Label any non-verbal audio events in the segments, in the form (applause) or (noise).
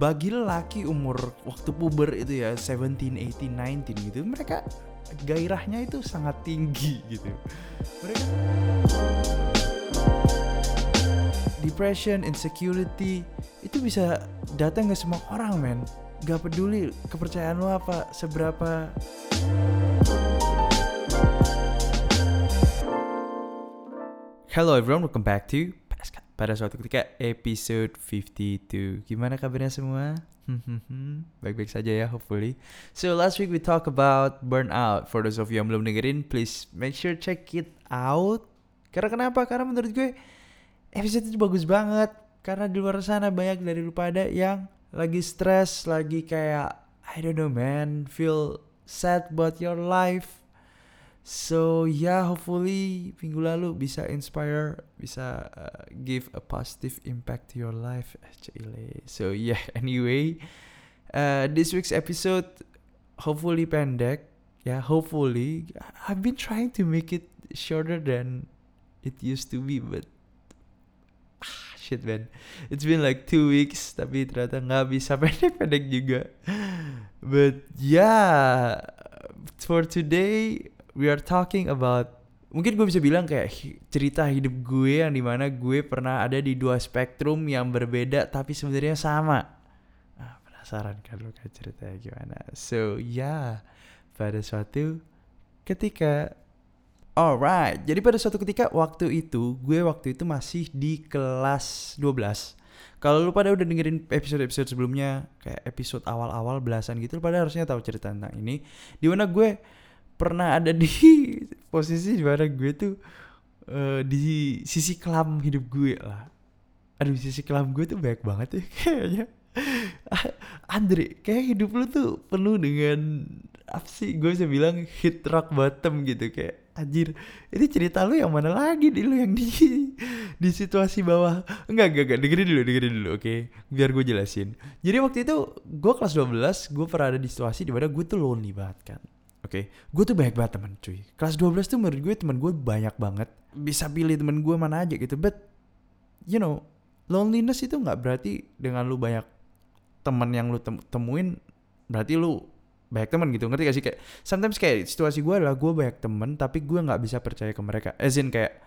bagi lelaki umur waktu puber itu ya 17, 18, 19 gitu mereka gairahnya itu sangat tinggi gitu. Mereka depression, insecurity itu bisa datang ke semua orang men. Gak peduli kepercayaan lo apa seberapa. Hello everyone, welcome back to pada suatu ketika episode 52 Gimana kabarnya semua? (laughs) Baik-baik saja ya hopefully. So last week we talk about burnout. For those of you yang belum dengerin Please make sure check it out. Karena kenapa? Karena menurut gue Episode itu bagus banget. Karena di luar sana banyak dari lu pada yang Lagi stress Lagi kayak I don't know man. Feel sad about your life So yeah, hopefully minggu lalu bisa inspire, bisa uh, give a positive impact to your life. So yeah, (laughs) anyway, uh, this week's episode hopefully pendek. Yeah, hopefully I've been trying to make it shorter than it used to be, but ah, shit man, it's been like two weeks tapi ternyata nggak bisa (laughs) pendek-pendek juga. But yeah, for today we are talking about mungkin gue bisa bilang kayak cerita hidup gue yang di mana gue pernah ada di dua spektrum yang berbeda tapi sebenarnya sama. Ah, penasaran kan lo kayak ceritanya gimana? So yeah, pada suatu ketika Alright, jadi pada suatu ketika waktu itu gue waktu itu masih di kelas 12 kalau lu pada udah dengerin episode-episode sebelumnya kayak episode awal-awal belasan gitu lu pada harusnya tahu cerita tentang ini di mana gue pernah ada di (laughs) posisi di mana gue tuh uh, di sisi kelam hidup gue lah. Aduh sisi kelam gue tuh banyak banget ya (laughs) kayaknya. Andre kayak hidup lu tuh penuh dengan apa sih? Gue bisa bilang hit rock bottom gitu kayak anjir ini cerita lu yang mana lagi di lu yang di (laughs) di situasi bawah? Enggak enggak enggak dengerin dulu dengerin dulu oke? Okay? biar gue jelasin. Jadi waktu itu gue kelas 12 gue pernah ada di situasi di mana gue tuh lonely banget kan Oke, okay? gue tuh banyak banget teman cuy. Kelas 12 tuh menurut gue teman gue banyak banget. Bisa pilih teman gue mana aja gitu. But you know, loneliness itu nggak berarti dengan lu banyak teman yang lu tem temuin berarti lu banyak teman gitu. Ngerti gak sih kayak sometimes kayak situasi gue adalah gue banyak teman tapi gue nggak bisa percaya ke mereka. As in kayak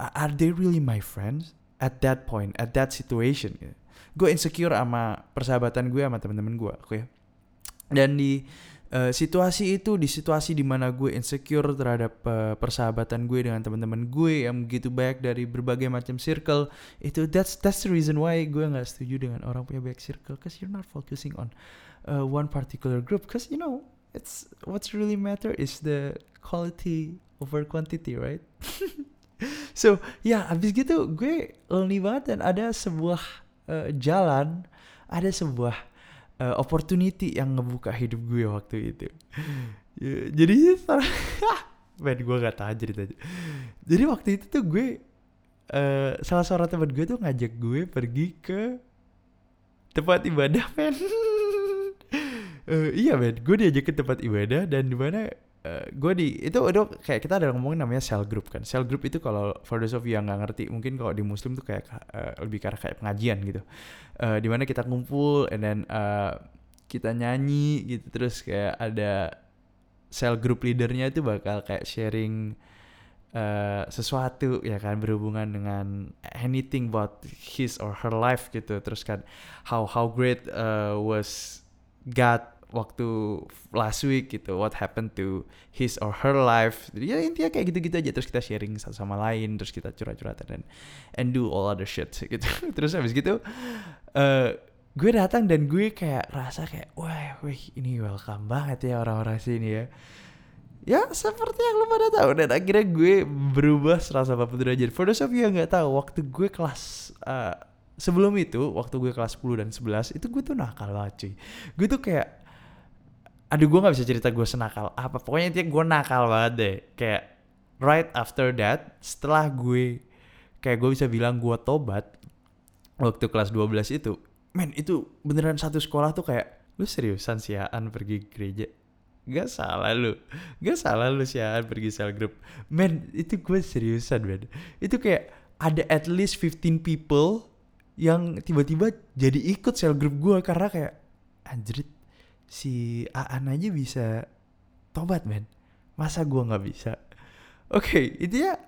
are they really my friends at that point, at that situation? Gitu. Gue insecure sama persahabatan gue sama teman-teman gue, oke. Okay? Dan di uh, situasi itu di situasi di mana gue insecure terhadap uh, persahabatan gue dengan teman-teman gue yang begitu banyak dari berbagai macam circle itu that's that's the reason why gue nggak setuju dengan orang punya banyak circle cause you're not focusing on uh, one particular group. Cause you know it's what's really matter is the quality over quantity right? (laughs) So ya yeah, abis gitu gue lonely banget dan ada sebuah uh, jalan ada sebuah uh, opportunity yang ngebuka hidup gue waktu itu. ya, jadi men gue gak tahan ceritanya. Jadi waktu itu tuh gue uh, salah seorang teman gue tuh ngajak gue pergi ke tempat ibadah (laughs) men. uh, iya men, gue diajak ke tempat ibadah dan di mana uh, gue di itu itu kayak kita ada ngomongin namanya cell group kan. Cell group itu kalau for those of you yang nggak ngerti mungkin kalau di muslim tuh kayak uh, lebih karena kayak pengajian gitu. Uh, di mana kita ngumpul and then uh, kita nyanyi gitu. Terus kayak ada cell group leadernya itu bakal kayak sharing uh, sesuatu ya kan berhubungan dengan anything about his or her life gitu. Terus kan how how great uh, was God waktu last week gitu what happened to his or her life. Ya intinya kayak gitu-gitu aja terus kita sharing satu sama lain terus kita curhat-curhatan dan and do all other shit (laughs) gitu. Terus habis gitu uh, gue datang dan gue kayak rasa kayak wah wih ini welcome banget ya orang-orang sini ya. Ya seperti yang lo pada tahu dan akhirnya gue berubah 180 derajat for those of you yang nggak tahu waktu gue kelas uh, sebelum itu waktu gue kelas 10 dan 11 itu gue tuh nakal banget cuy. Gue tuh kayak aduh gue nggak bisa cerita gue senakal apa. Pokoknya intinya gue nakal banget deh. Kayak right after that setelah gue kayak gue bisa bilang gue tobat waktu kelas 12 itu men itu beneran satu sekolah tuh kayak lu seriusan siaan pergi gereja? Gak salah lu. Gak salah lu siaan pergi sel group. Men itu gue seriusan men. Itu kayak ada at least 15 people yang tiba-tiba jadi ikut sel grup gue karena kayak anjrit si Aan aja bisa tobat men. Masa gue nggak bisa? Oke okay, itu ya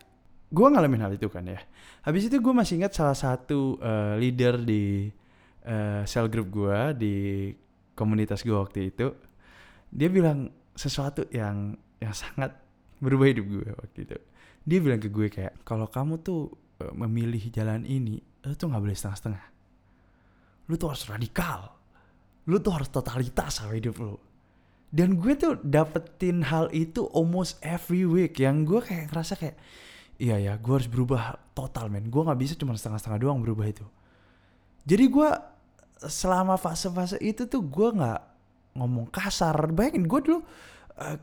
gue ngalamin hal itu kan ya. Habis itu gue masih ingat salah satu uh, leader di uh, sel grup gue di komunitas gue waktu itu. Dia bilang sesuatu yang yang sangat berubah hidup gue waktu itu. Dia bilang ke gue kayak kalau kamu tuh uh, memilih jalan ini lu tuh nggak boleh setengah-setengah. Lu tuh harus radikal lu tuh harus totalitas sama hidup lu. Dan gue tuh dapetin hal itu almost every week yang gue kayak ngerasa kayak iya ya gue harus berubah total men. Gue nggak bisa cuma setengah-setengah doang berubah itu. Jadi gue selama fase-fase itu tuh gue nggak ngomong kasar. Bayangin gue dulu uh,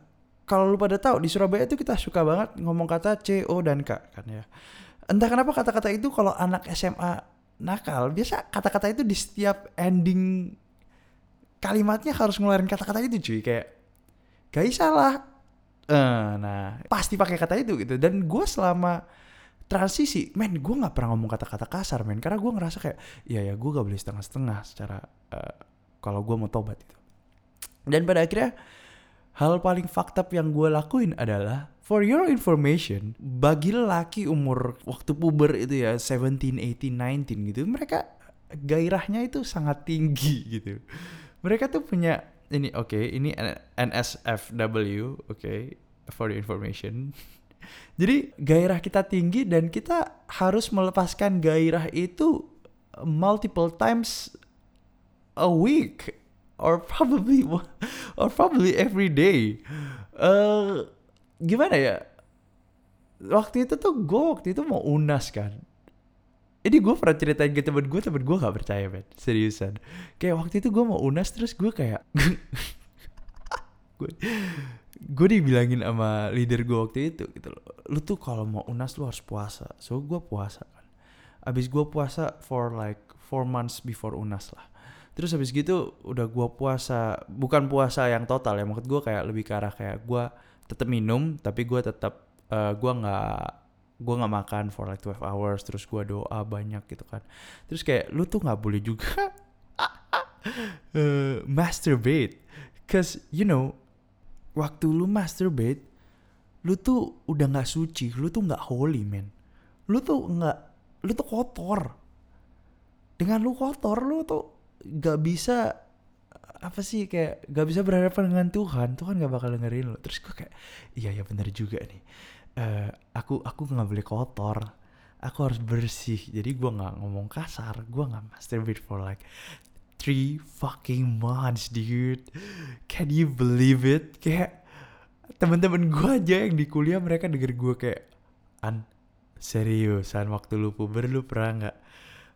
kalau lu pada tahu di Surabaya itu kita suka banget ngomong kata C, O, dan K kan ya. Entah kenapa kata-kata itu kalau anak SMA nakal, biasa kata-kata itu di setiap ending kalimatnya harus ngeluarin kata-kata itu cuy kayak gak salah. Uh, nah pasti pakai kata itu gitu dan gue selama transisi, men gue nggak pernah ngomong kata-kata kasar men karena gue ngerasa kayak iya ya gue gak boleh setengah-setengah secara uh, kalau gue mau tobat itu. Dan pada akhirnya hal paling up yang gue lakuin adalah for your information bagi lelaki umur waktu puber itu ya 17, 18, 19 gitu mereka gairahnya itu sangat tinggi gitu mereka tuh punya ini oke okay, ini NSFW oke okay, for your information (laughs) jadi gairah kita tinggi dan kita harus melepaskan gairah itu multiple times a week or probably (laughs) or probably every day. Uh, gimana ya? Waktu itu tuh gue waktu itu mau unas kan. Ini gue pernah ceritain ke temen gue, temen gue gak percaya men, seriusan. Kayak waktu itu gue mau unas terus gue kayak, (laughs) gue gue dibilangin sama leader gue waktu itu gitu loh. Lu tuh kalau mau unas lu harus puasa. So gue puasa kan. Abis gue puasa for like four months before unas lah terus habis gitu udah gua puasa bukan puasa yang total ya maksud gua kayak lebih ke arah kayak gua tetap minum tapi gua tetap uh, gua nggak gua nggak makan for like 12 hours terus gua doa banyak gitu kan. Terus kayak lu tuh nggak boleh juga uh, (laughs) masturbate. Cause you know waktu lu masturbate lu tuh udah nggak suci lu tuh nggak holy man lu tuh nggak lu tuh kotor. Dengan lu kotor lu tuh gak bisa apa sih kayak gak bisa berhadapan dengan Tuhan. Tuhan gak bakal dengerin lo terus gue kayak iya ya bener juga nih uh, aku aku nggak boleh kotor. Aku harus bersih. Jadi gue nggak ngomong kasar. Gue nggak masturbate for like three fucking months dude. Can you believe it? Kayak teman-teman gue aja yang di kuliah mereka denger gue kayak an seriusan waktu lu puber lu pernah nggak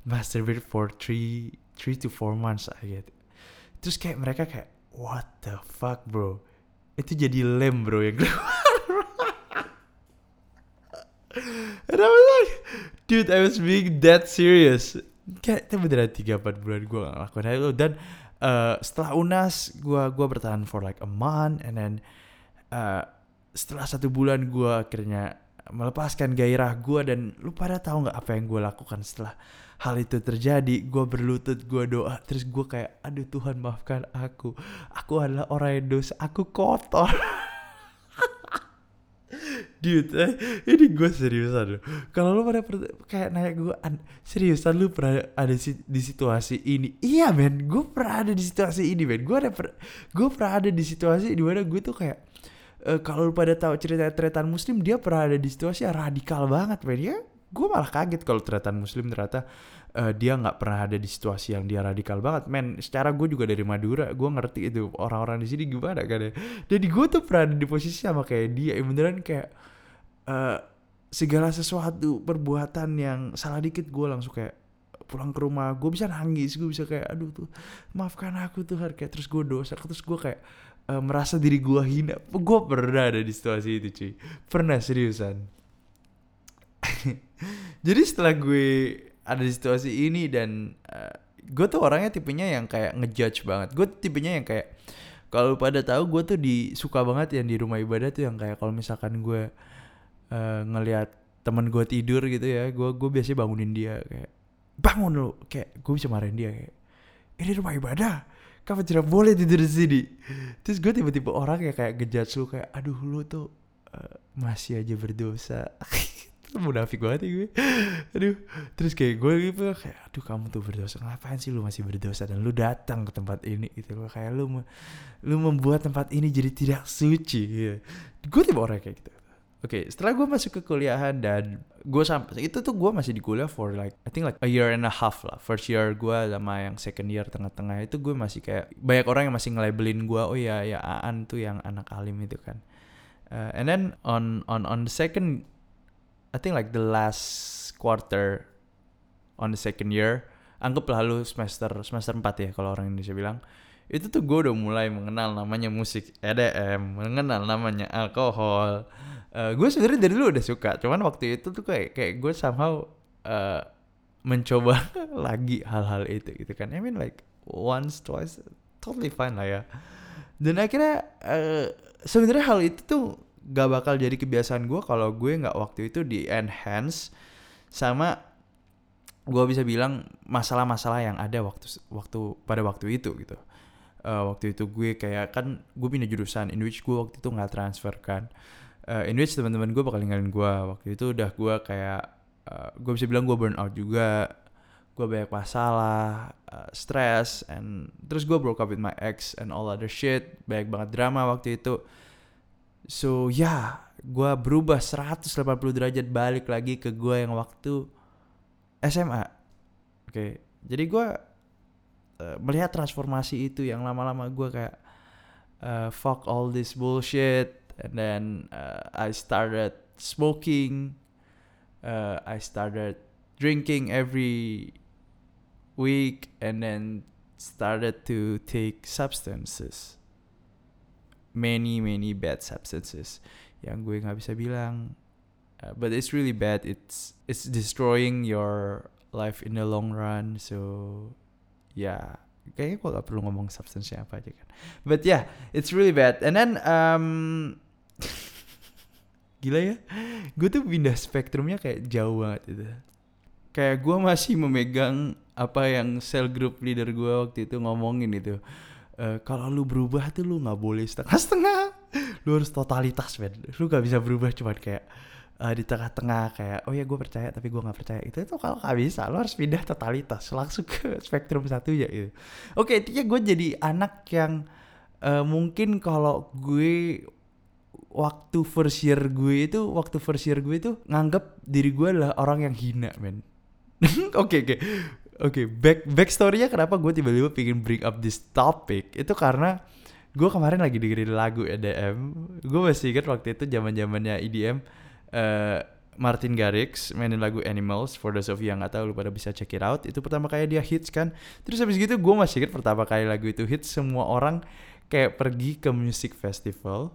masturbate for three three to four months? I get terus kayak mereka kayak what the fuck bro? Itu jadi lem bro yang keluar (laughs) and I was like dude I was being that serious. Kayak itu beneran tiga empat bulan gue gak ngelakuin hal itu. Dan uh, setelah unas gue gua bertahan for like a month and then uh, setelah satu bulan gue akhirnya melepaskan gairah gue dan lu pada tahu nggak apa yang gue lakukan setelah hal itu terjadi? Gue berlutut gue doa terus gue kayak aduh Tuhan maafkan aku. Aku adalah orang yang dosa. Aku kotor (laughs) Dude, eh, ini gue seriusan Kalau lu pada kayak nanya gue, seriusan lu pernah ada si, di situasi ini? Iya men, gue pernah ada di situasi ini men. Gue ada, gue pernah ada di situasi di mana gue tuh kayak, uh, kalau lu pada tahu cerita tretan muslim dia pernah ada di situasi yang radikal banget men ya. Gue malah kaget kalau tretan muslim ternyata uh, dia nggak pernah ada di situasi yang dia radikal banget. Men secara gue juga dari Madura gue ngerti itu orang-orang di sini gimana kan ya. Jadi gue tuh pernah ada di posisi sama kayak dia beneran kayak uh, segala sesuatu perbuatan yang salah dikit gue langsung kayak pulang ke rumah. Gue bisa nangis gue bisa kayak aduh tuh maafkan aku tuh kayak terus gue dosa terus gue kayak uh, merasa diri gue hina. Gue pernah ada di situasi itu cuy. Pernah seriusan. (laughs) Jadi setelah gue ada di situasi ini dan uh, gue tuh orangnya tipenya yang kayak ngejudge banget. Gue tipenya yang kayak kalau pada tahu gue tuh di suka banget yang di rumah ibadah tuh yang kayak kalau misalkan gue uh, ngelihat teman gue tidur gitu ya gue gue biasanya bangunin dia kayak bangun lu kayak gue bisa marahin dia kayak ini rumah ibadah kamu tidak boleh tidur di sini. Terus gue tiba-tiba orang yang kayak ngejudge lu kayak aduh lu tuh uh, masih aja berdosa. (laughs) Munafik banget ya gue. Aduh. Terus kayak gue gitu kayak aduh kamu tuh berdosa ngapain sih lu masih berdosa? Dan lu datang ke tempat ini gitu loh. Kayak lu lu membuat tempat ini jadi tidak suci gitu. gue tipe orang kayak gitu Oke, okay, setelah gue masuk ke kuliahan dan gue sampai itu tuh gue masih di kuliah for like I think like a year and a half lah. First year gue sama yang second year tengah-tengah itu gue masih kayak banyak orang yang masih ngelabelin gue oh ya ya Aan tuh yang anak alim itu kan. Uh, and then on on on the second I think like the last quarter on the second year anggaplah lu semester semester 4 ya kalau orang Indonesia bilang itu tuh gue udah mulai mengenal namanya musik EDM mengenal namanya alkohol uh, gue sebenarnya dari dulu udah suka cuman waktu itu tuh kayak kayak gue somehow uh, mencoba (laughs) lagi hal-hal itu gitu kan. I mean like once twice totally fine lah ya. Dan akhirnya uh, sebenarnya hal itu tuh gak bakal jadi kebiasaan gue kalau gue nggak waktu itu di enhance sama gue bisa bilang masalah-masalah yang ada waktu waktu pada waktu itu gitu. Uh, waktu itu gue kayak kan gue pindah jurusan in which gue waktu itu nggak transfer kan uh, in which teman-teman gue bakal ninggalin gue waktu itu udah gue kayak uh, gue bisa bilang gue burn out juga. Gue banyak masalah uh, stress and terus gue broke up with my ex and all other shit. Banyak banget drama waktu itu. So ya yeah, gue berubah 180 derajat balik lagi ke gue yang waktu SMA oke okay. jadi gue melihat transformasi itu yang lama-lama gue kayak uh, fuck all this bullshit and then uh, I started smoking. Uh, I started drinking every week, and then started to take substances. Many many bad substances yang gue nggak bisa bilang. Uh, but it's really bad. It's it's destroying your life in the long run. So yeah, kayaknya gue gak perlu ngomong substance apa aja kan but yeah it's really bad and then um gila ya. Gue tuh pindah spektrumnya kayak jauh banget itu. Kayak gue masih memegang apa yang sel group leader gue waktu itu ngomongin itu. Uh, kalau lu berubah tuh lu nggak boleh setengah-setengah. Lu harus totalitas men. Lu gak bisa berubah cuma kayak uh, di tengah-tengah kayak oh ya gue percaya tapi gue nggak percaya. Itu itu kalau nggak bisa lo harus pindah totalitas langsung ke spektrum satu ya itu oke intinya gue jadi anak yang uh, mungkin kalau gue waktu first year gue itu waktu first year gue itu nganggap diri gue adalah orang yang hina men. (laughs) Oke oke. Oke back back storynya kenapa gue tiba-tiba pengen bring up this topic? Itu karena gue kemarin lagi dengerin lagu EDM gue masih ingat waktu itu zaman zamannya EDM uh, eh, Martin Garrix mainin lagu Animals for those of you yang gak tahu lu pada bisa check it out. Itu pertama kali dia hits kan. Terus habis gitu gue masih ingat pertama kali lagu itu hits semua orang kayak pergi ke music festival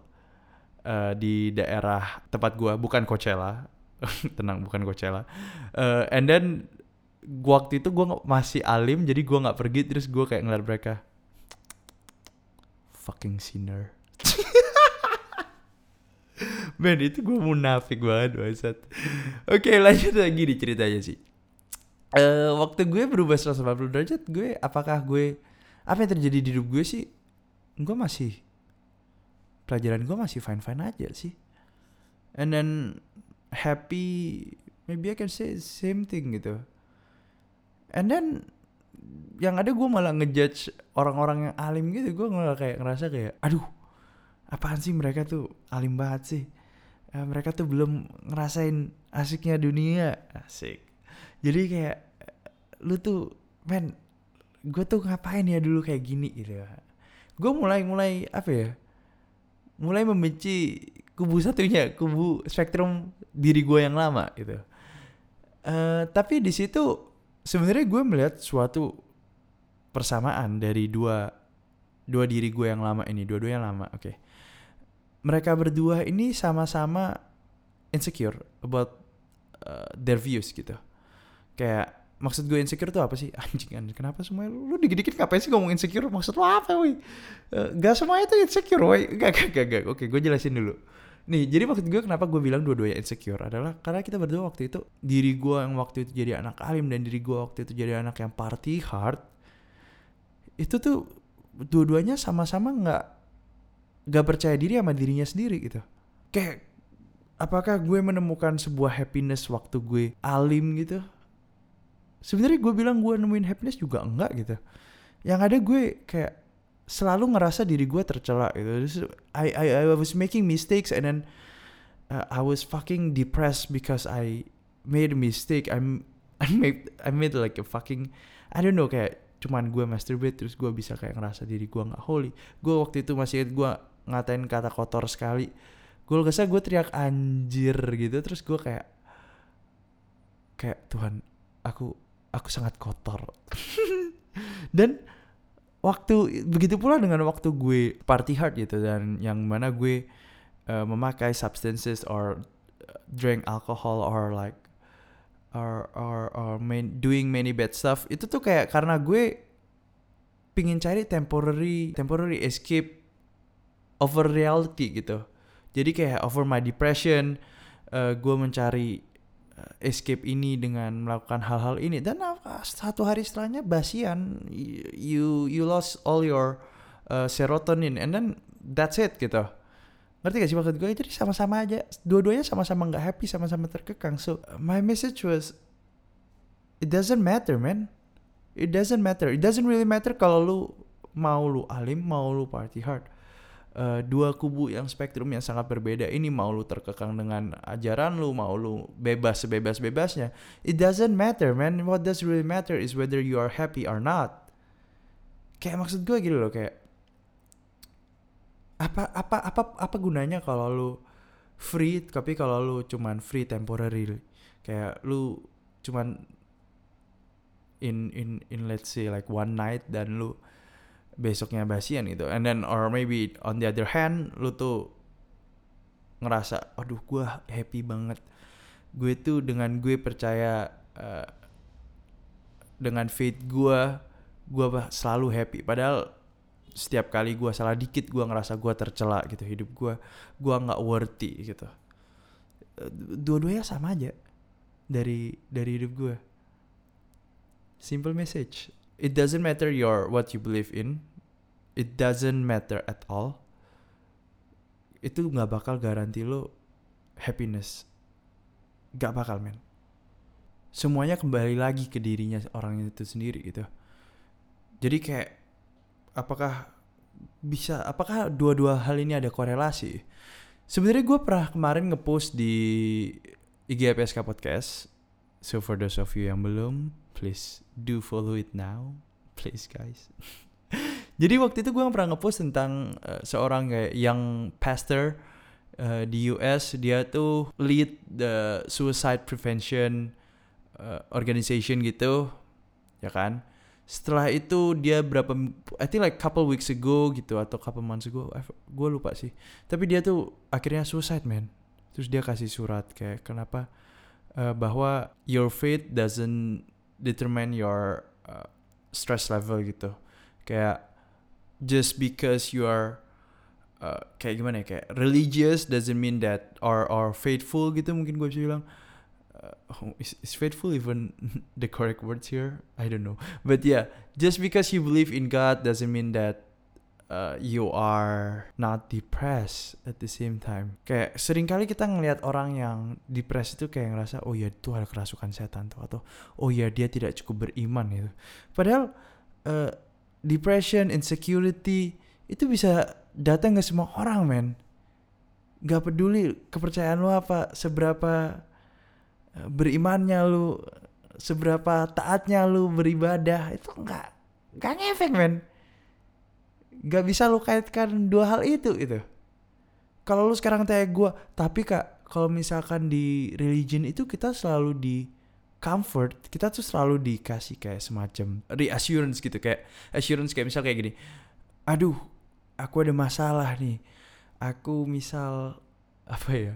uh, di daerah tempat gua bukan Coachella. (laughs) Tenang bukan Coachella. Uh, and then gua waktu itu gua masih alim jadi gua nggak pergi terus gua kayak ngeliat mereka. Fucking sinner. (laughs) Men itu gue munafik banget Oke okay, lanjut lagi di ceritanya sih. Uh, Waktu gue berubah 180 derajat Gue apakah gue Apa yang terjadi di hidup gue sih? Gue masih pelajaran gue masih fine fine aja sih. And then happy maybe I can say same thing gitu. And then yang ada gue malah ngejudge orang-orang yang alim gitu. Gue malah kayak ngerasa kayak aduh apaan sih mereka tuh alim banget sih? Eh, mereka tuh belum ngerasain asiknya dunia. Asik. Jadi kayak lu tuh men gue tuh ngapain ya dulu kayak gini? Gitu gue mulai mulai apa ya mulai membenci kubu satunya, kubu spektrum diri gue yang lama gitu. Uh, tapi di situ sebenarnya gue melihat suatu persamaan dari dua dua diri gue yang lama ini, dua-dua yang lama. Oke. Okay. Mereka berdua ini sama-sama insecure about uh, their views gitu. Kayak maksud gue insecure tuh apa sih? (laughs) Anjing kenapa semuanya? Lu, dikit-dikit ngapain sih ngomong insecure? Maksud lu apa woi? Uh, gak semuanya tuh insecure woi. (laughs) Gak gak gak gak oke gue jelasin dulu. Nih jadi maksud gue kenapa gue bilang dua-duanya insecure adalah karena kita berdua waktu itu diri gue yang waktu itu jadi anak alim dan diri gue waktu itu jadi anak yang party hard itu tuh dua-duanya sama-sama nggak nggak percaya diri sama dirinya sendiri gitu. Kayak apakah gue menemukan sebuah happiness waktu gue alim gitu sebenarnya gue bilang gue nemuin happiness juga enggak gitu. Yang ada gue kayak selalu ngerasa diri gue tercela gitu. I I I was making mistakes and then uh, I was fucking depressed because I made a mistake. I'm (laughs) I made I made like a fucking I don't know kayak cuman gue masturbate terus gue bisa kayak ngerasa diri gue nggak holy. Gue waktu itu masih gue ngatain kata kotor sekali. Gue kesah gue teriak anjir gitu. Terus gue kayak kayak Tuhan aku aku sangat kotor. (laughs) Dan waktu begitu pula dengan waktu gue party hard gitu dan yang mana gue uh, memakai substances or drink alcohol or like or or or main, doing many bad stuff itu tuh kayak karena gue pingin cari temporary temporary escape over reality gitu. Jadi kayak over my depression uh, gue mencari escape ini dengan melakukan hal-hal ini. Dan satu hari setelahnya basian you you lost all your uh, serotonin. And then that's it gitu. Ngerti gak sih maksud gue? Jadi sama-sama aja. Dua-duanya sama-sama nggak happy sama-sama terkekang. So my message was it doesn't matter man. It doesn't matter. It doesn't really matter kalau lu mau lu alim mau lu party hard uh, dua kubu yang spektrum yang sangat berbeda. Ini mau lu terkekang dengan ajaran lu mau lu bebas sebebas bebasnya it doesn't matter man. What does really matter is whether you are happy or not. Kayak maksud gue gitu loh kayak apa apa apa apa gunanya kalau lu free tapi kalau lu cuman free temporary? Kayak lu cuman in in in let's say like one night dan lu besoknya basian gitu. And then or maybe on the other hand lu tuh ngerasa aduh gue happy banget. Gue tuh dengan gue percaya uh, dengan faith gue gue selalu happy. Padahal setiap kali gue salah dikit gue ngerasa gue tercela gitu hidup gue gue nggak worthy gitu. Dua-duanya sama aja dari dari hidup gue simple message. It doesn't matter your what you believe in it doesn't matter at all itu nggak bakal garanti lo happiness. Gak bakal men. Semuanya kembali lagi ke dirinya orang itu sendiri gitu. Jadi kayak apakah bisa apakah dua-dua hal ini ada korelasi? Sebenarnya gue pernah kemarin ngepost di IGPSK podcast. So for those of you yang belum please do follow it now. Please guys (laughs) Jadi waktu itu gue pernah ngepost tentang uh, seorang kayak young pastor uh, di US dia tuh lead the suicide prevention uh, organization gitu ya kan? Setelah itu dia berapa I think like couple weeks ago gitu atau couple months ago gue lupa sih. Tapi dia tuh akhirnya suicide man. Terus dia kasih surat kayak kenapa? Uh, bahwa your faith doesn't determine your uh, stress level gitu. Kayak just because you are uh, kayak gimana ya kayak religious doesn't mean that or or faithful gitu mungkin gue bisa bilang. Uh, is, is faithful even (laughs) the correct words here? I don't know. But yeah just because you believe in God doesn't mean that uh, you are not depressed at the same time. Kayak sering kali kita ngelihat orang yang depressed itu kayak ngerasa oh ya itu ada kerasukan setan tuh atau oh ya dia tidak cukup beriman gitu. Padahal uh, depression, insecurity itu bisa datang ke semua orang, men. Gak peduli kepercayaan lu apa, seberapa eh, berimannya lu, seberapa taatnya lu beribadah, itu enggak enggak ngefek, men. Gak bisa lu kaitkan dua hal itu itu. Kalau lu sekarang tanya gue, tapi kak, kalau misalkan di religion itu kita selalu di comfort kita tuh selalu dikasih kayak semacam reassurance gitu kayak assurance kayak misal kayak gini aduh aku ada masalah nih. Aku misal apa ya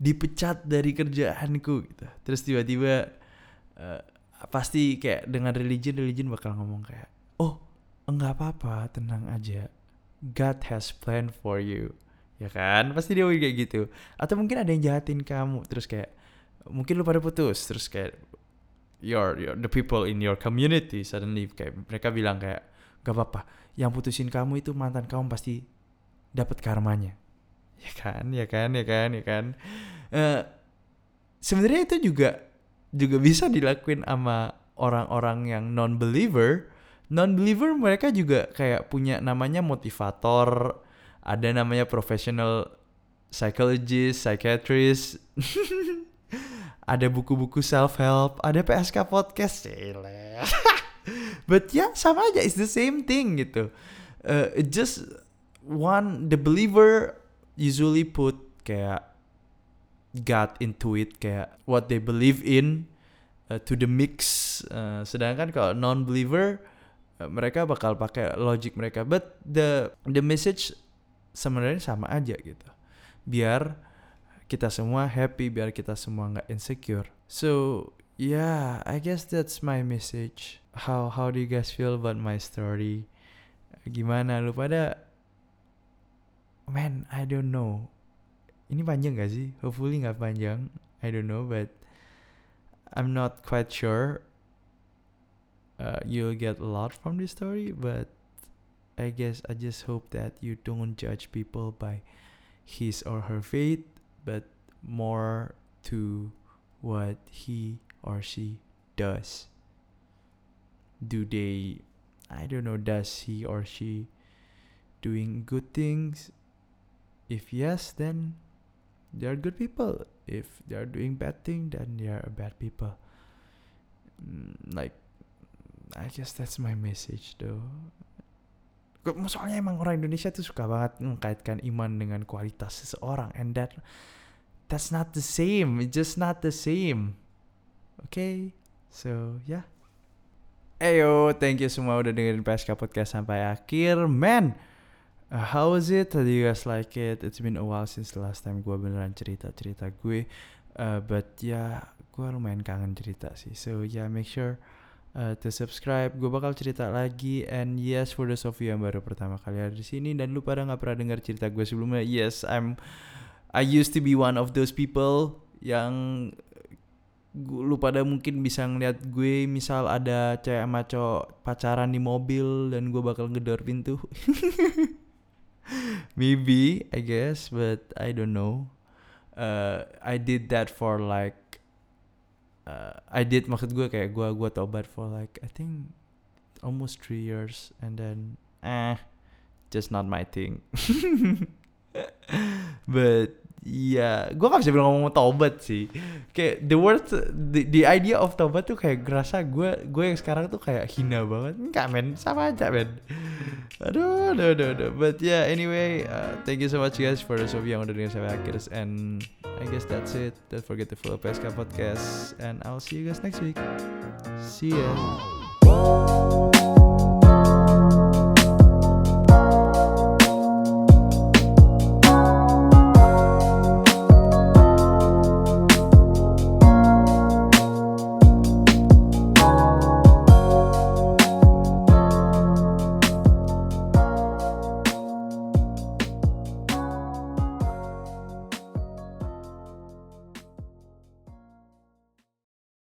dipecat dari kerjaanku gitu. Terus tiba-tiba uh, pasti kayak dengan religion religion bakal ngomong kayak oh enggak apa-apa tenang aja. God has plan for you. Ya kan? Pasti dia kayak gitu. Atau mungkin ada yang jahatin kamu terus kayak mungkin lu pada putus terus kayak your, your the people in your community suddenly kayak mereka bilang kayak gak apa-apa yang putusin kamu itu mantan kamu pasti dapat karmanya. (laughs) Ya kan ya kan ya kan ya kan. Uh, sebenarnya itu juga juga bisa dilakuin sama orang-orang yang non believer non believer mereka juga kayak punya namanya motivator ada namanya professional psychologist psychiatrist (laughs) ada buku-buku self help ada PSK podcast (laughs) but ya yeah, sama aja it's the same thing gitu. Uh, just one the believer usually put kayak God into it kayak what they believe in uh, to the mix. Uh, sedangkan kalau non believer uh, mereka bakal pakai logic mereka. But the the message sebenarnya sama aja gitu. Biar kita semua happy biar kita semua nggak insecure so yeah I guess that's my message how how do you guys feel about my story gimana lu pada man I don't know ini panjang gak sih? Hopefully nggak panjang. I don't know, but I'm not quite sure. Uh, you'll get a lot from this story, but I guess I just hope that you don't judge people by his or her faith, but more to what he or she does. Do they, I don't know, does he or she doing good things? If yes, then they are good people if they are doing bad thing then they are bad people mm, like I guess that's my message though soalnya emang orang Indonesia tuh suka banget mengkaitkan iman dengan kualitas seseorang and that that's not the same it's just not the same okay so yeah Ayo, thank you semua udah dengerin PSK Podcast sampai akhir. Man, how was it? Did you guys like it? It's been a while since the last time gue beneran cerita-cerita gue. Uh, but ya, yeah, gue lumayan kangen cerita sih. So yeah, make sure uh, to subscribe. Gue bakal cerita lagi. And yes, for of you yang baru pertama kali ada di sini dan lu pada nggak pernah dengar cerita gue sebelumnya, yes, I'm I used to be one of those people yang lu pada mungkin bisa ngeliat gue misal ada cewek sama cowok pacaran di mobil dan gue bakal ngedor pintu (laughs) maybe I guess but I don't know uh, I did that for like uh, I did maksud gue kayak gue gue tobat for like I think almost three years and then eh just not my thing (laughs) but Iya, gue gak bisa bilang ngomong tobat sih. Kayak the word, the, the idea of tobat tuh kayak ngerasa gue gue yang sekarang tuh kayak hina banget. Enggak men, sama aja men. Aduh, aduh, aduh, aduh. But yeah, anyway, uh, thank you so much guys for those of you yang udah dengerin sampai akhir. And I guess that's it. Don't forget to follow PSK Podcast. And I'll see you guys next week. See ya.